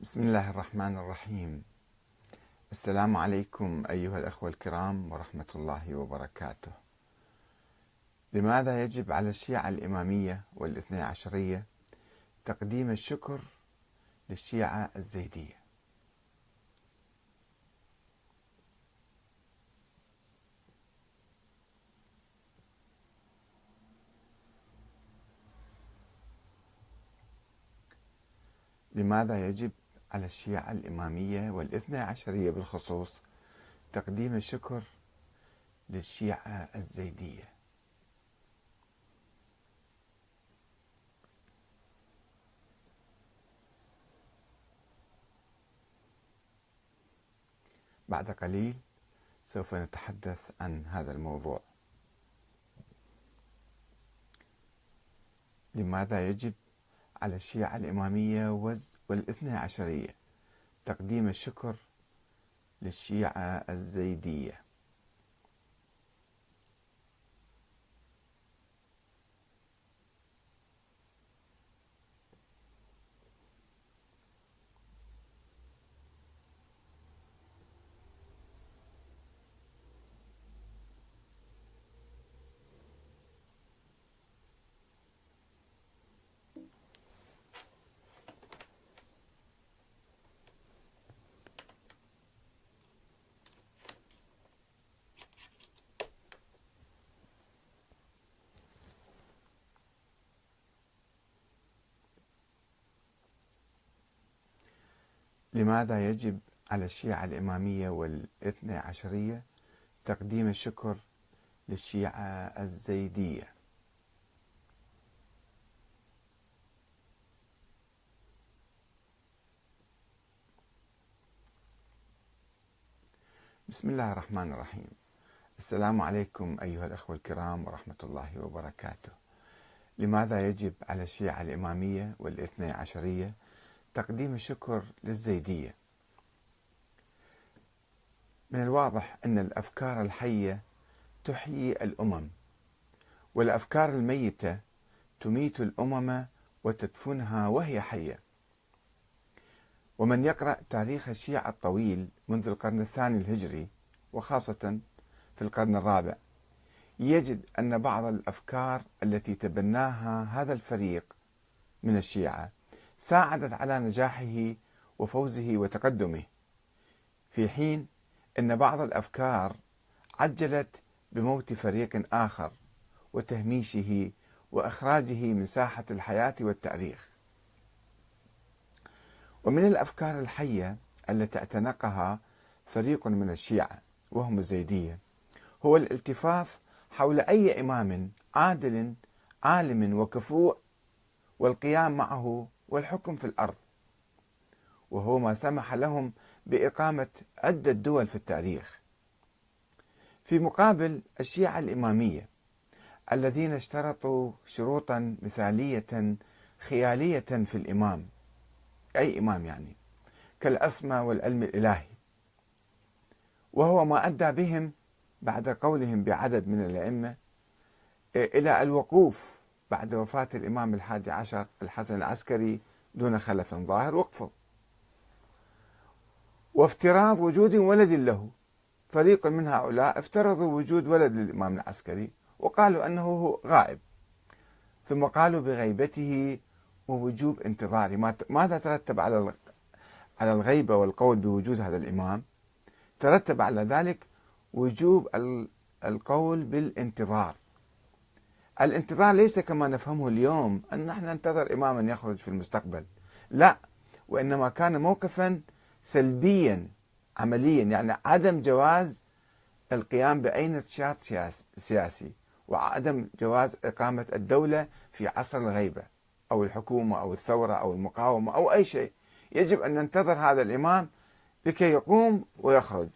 بسم الله الرحمن الرحيم. السلام عليكم أيها الأخوة الكرام ورحمة الله وبركاته. لماذا يجب على الشيعة الإمامية والاثنى عشرية تقديم الشكر للشيعة الزيدية لماذا يجب على الشيعة الإمامية والإثنى عشرية بالخصوص تقديم الشكر للشيعة الزيدية. بعد قليل سوف نتحدث عن هذا الموضوع. لماذا يجب على الشيعة الإمامية والإثنى عشرية. تقديم الشكر للشيعة الزيدية. لماذا يجب على الشيعة الإمامية والإثنى عشرية تقديم الشكر للشيعة الزيدية؟ بسم الله الرحمن الرحيم. السلام عليكم أيها الأخوة الكرام ورحمة الله وبركاته. لماذا يجب على الشيعة الإمامية والإثنى عشرية تقديم الشكر للزيدية. من الواضح أن الأفكار الحية تحيي الأمم والأفكار الميتة تميت الأمم وتدفنها وهي حية. ومن يقرأ تاريخ الشيعة الطويل منذ القرن الثاني الهجري وخاصة في القرن الرابع يجد أن بعض الأفكار التي تبناها هذا الفريق من الشيعة ساعدت على نجاحه وفوزه وتقدمه في حين أن بعض الأفكار عجلت بموت فريق آخر وتهميشه وإخراجه من ساحة الحياة والتاريخ. ومن الأفكار الحية التي اعتنقها فريق من الشيعة وهم الزيدية هو الالتفاف حول أي إمام عادل عالم وكفوء والقيام معه والحكم في الأرض. وهو ما سمح لهم بإقامة عدة دول في التاريخ. في مقابل الشيعة الإمامية الذين اشترطوا شروطا مثالية خيالية في الإمام. أي إمام يعني؟ كالأسمى والعلم الإلهي. وهو ما أدى بهم بعد قولهم بعدد من الأئمة إلى الوقوف بعد وفاة الإمام الحادي عشر الحسن العسكري دون خلف ظاهر وقفوا. وافتراض وجود ولد له. فريق من هؤلاء افترضوا وجود ولد للإمام العسكري وقالوا أنه غائب. ثم قالوا بغيبته ووجوب انتظاره ماذا ترتب على على الغيبة والقول بوجود هذا الإمام؟ ترتب على ذلك وجوب القول بالانتظار. الانتظار ليس كما نفهمه اليوم أن نحن ننتظر إماما يخرج في المستقبل. لا وإنما كان موقفا سلبيا عمليا يعني عدم جواز القيام بأي نشاط سياسي وعدم جواز إقامة الدولة في عصر الغيبة أو الحكومة أو الثورة أو المقاومة أو أي شيء. يجب أن ننتظر هذا الإمام لكي يقوم ويخرج.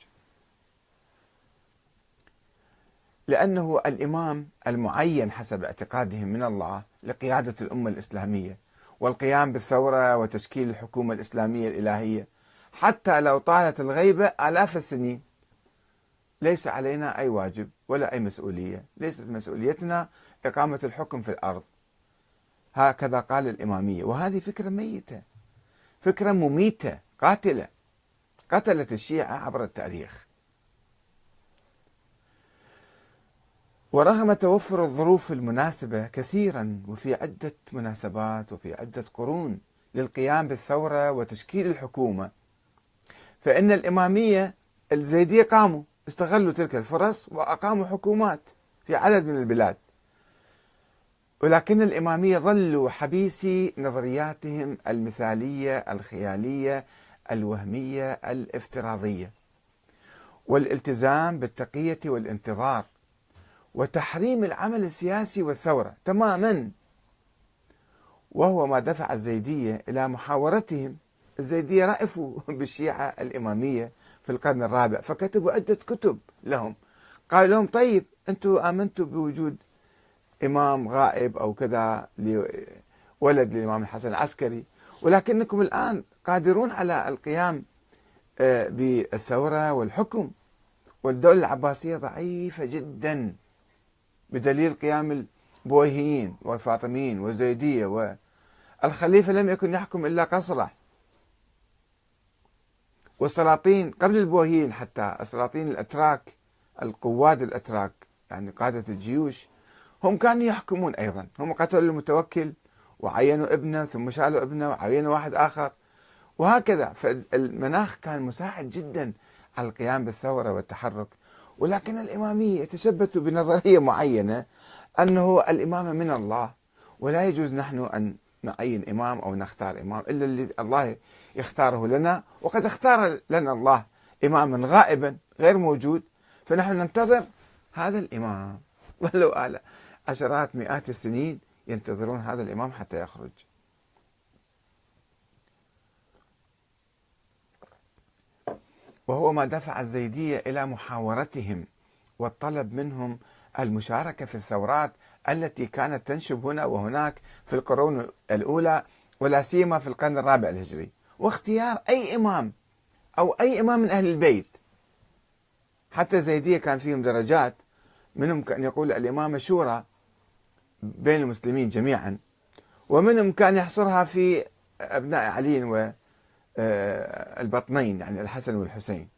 لأنه الإمام المعين حسب اعتقادهم من الله لقيادة الأمة الإسلامية والقيام بالثورة وتشكيل الحكومة الإسلامية الإلهية. حتى لو طالت الغيبة آلاف السنين ليس علينا أي واجب ولا أي مسؤولية. ليست مسؤوليتنا إقامة الحكم في الأرض. هكذا قال الإمامية. وهذه فكرة ميتة. فكرة مميتة قاتلة. قتلت الشيعة عبر التاريخ. ورغم توفر الظروف المناسبة كثيرا وفي عدة مناسبات وفي عدة قرون للقيام بالثورة وتشكيل الحكومة فإن الإمامية الزيدية قاموا استغلوا تلك الفرص وأقاموا حكومات في عدد من البلاد. ولكن الإمامية ظلوا حبيسي نظرياتهم المثالية الخيالية الوهمية الافتراضية. والالتزام بالتقية والانتظار وتحريم العمل السياسي والثورة تماما. وهو ما دفع الزيدية إلى محاورتهم. الزيدية رأفوا بالشيعة الإمامية في القرن الرابع فكتبوا عدة كتب لهم. قالوا لهم طيب أنتم آمنتوا بوجود إمام غائب أو كذا ولد للإمام الحسن العسكري ولكنكم الآن قادرون على القيام آه، بالثورة والحكم. والدولة العباسية ضعيفة جدا. بدليل قيام البويهيين والفاطميين والزيدية والخليفة لم يكن يحكم إلا قصرة. والسلاطين قبل البويهيين حتى السلاطين الأتراك القواد الأتراك يعني قادة الجيوش هم كانوا يحكمون أيضا. هم قتلوا المتوكل وعينوا ابنه ثم شالوا ابنه وعينوا واحد آخر. وهكذا فالمناخ كان مساعد جدا على القيام بالثورة والتحرك. ولكن الإمامية يتشبث بنظرية معينة أنه الإمامة من الله ولا يجوز نحن أن نعين إمام أو نختار إمام إلا اللي الله يختاره لنا وقد اختار لنا الله إماما غائبا غير موجود فنحن ننتظر هذا الإمام. ولو آل عشرات مئات السنين ينتظرون هذا الإمام حتى يخرج. وهو ما دفع الزيدية إلى محاورتهم والطلب منهم المشاركة في الثورات التي كانت تنشب هنا وهناك في القرون الأولى ولا سيما في القرن الرابع الهجري. واختيار أي إمام أو أي إمام من أهل البيت. حتى الزيدية كان فيهم درجات منهم كان يقول الإمامة شورى بين المسلمين جميعا ومنهم كان يحصرها في أبناء علي والبطنين يعني الحسن والحسين.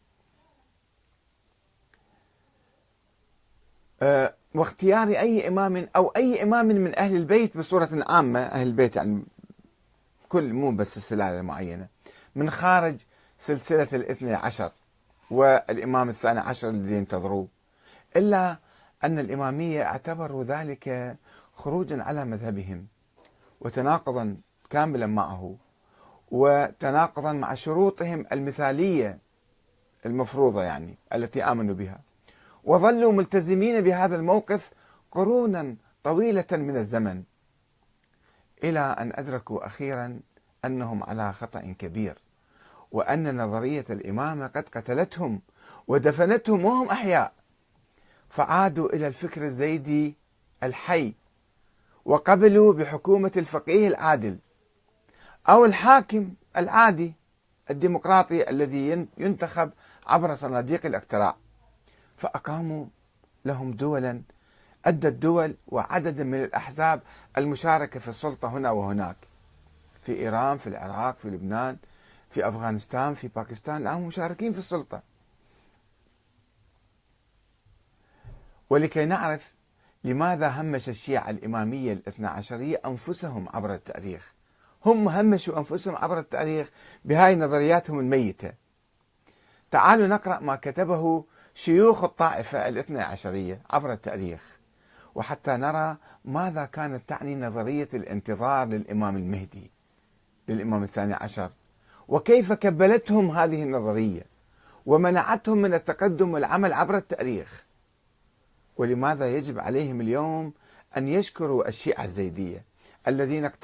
آه، واختيار أي إمام أو أي إمام من أهل البيت بصورة عامة أهل البيت يعني كل مو بس السلالة المعينة. من خارج سلسلة الاثنى عشر والإمام الثاني عشر الذي ينتظروه. إلا أن الإمامية اعتبروا ذلك خروجا على مذهبهم وتناقضا كاملا معه. وتناقضا مع شروطهم المثالية المفروضة يعني التي آمنوا بها. وظلوا ملتزمين بهذا الموقف قرونا طويلة من الزمن إلى أن أدركوا أخيرا أنهم على خطأ كبير وأن نظرية الإمامة قد قتلتهم ودفنتهم وهم أحياء. فعادوا إلى الفكر الزيدي الحي وقبلوا بحكومة الفقيه العادل أو الحاكم العادي الديمقراطي الذي ينتخب عبر صناديق الاقتراع. فأقاموا لهم دولا أدت دول وعدد من الأحزاب المشاركة في السلطة هنا وهناك. في إيران في العراق في لبنان في أفغانستان في باكستان الآن مشاركين في السلطة. ولكي نعرف لماذا همش الشيعة الإمامية الاثنى عشرية أنفسهم عبر التاريخ. هم همشوا أنفسهم عبر التاريخ بهاي نظرياتهم الميتة. تعالوا نقرأ ما كتبه شيوخ الطائفة الاثنى عشرية عبر التاريخ وحتى نرى ماذا كانت تعني نظرية الانتظار للإمام المهدي للإمام الثاني عشر. وكيف كبلتهم هذه النظرية ومنعتهم من التقدم والعمل عبر التاريخ. ولماذا يجب عليهم اليوم أن يشكروا الشيعة الزيدية الذين اقتربوا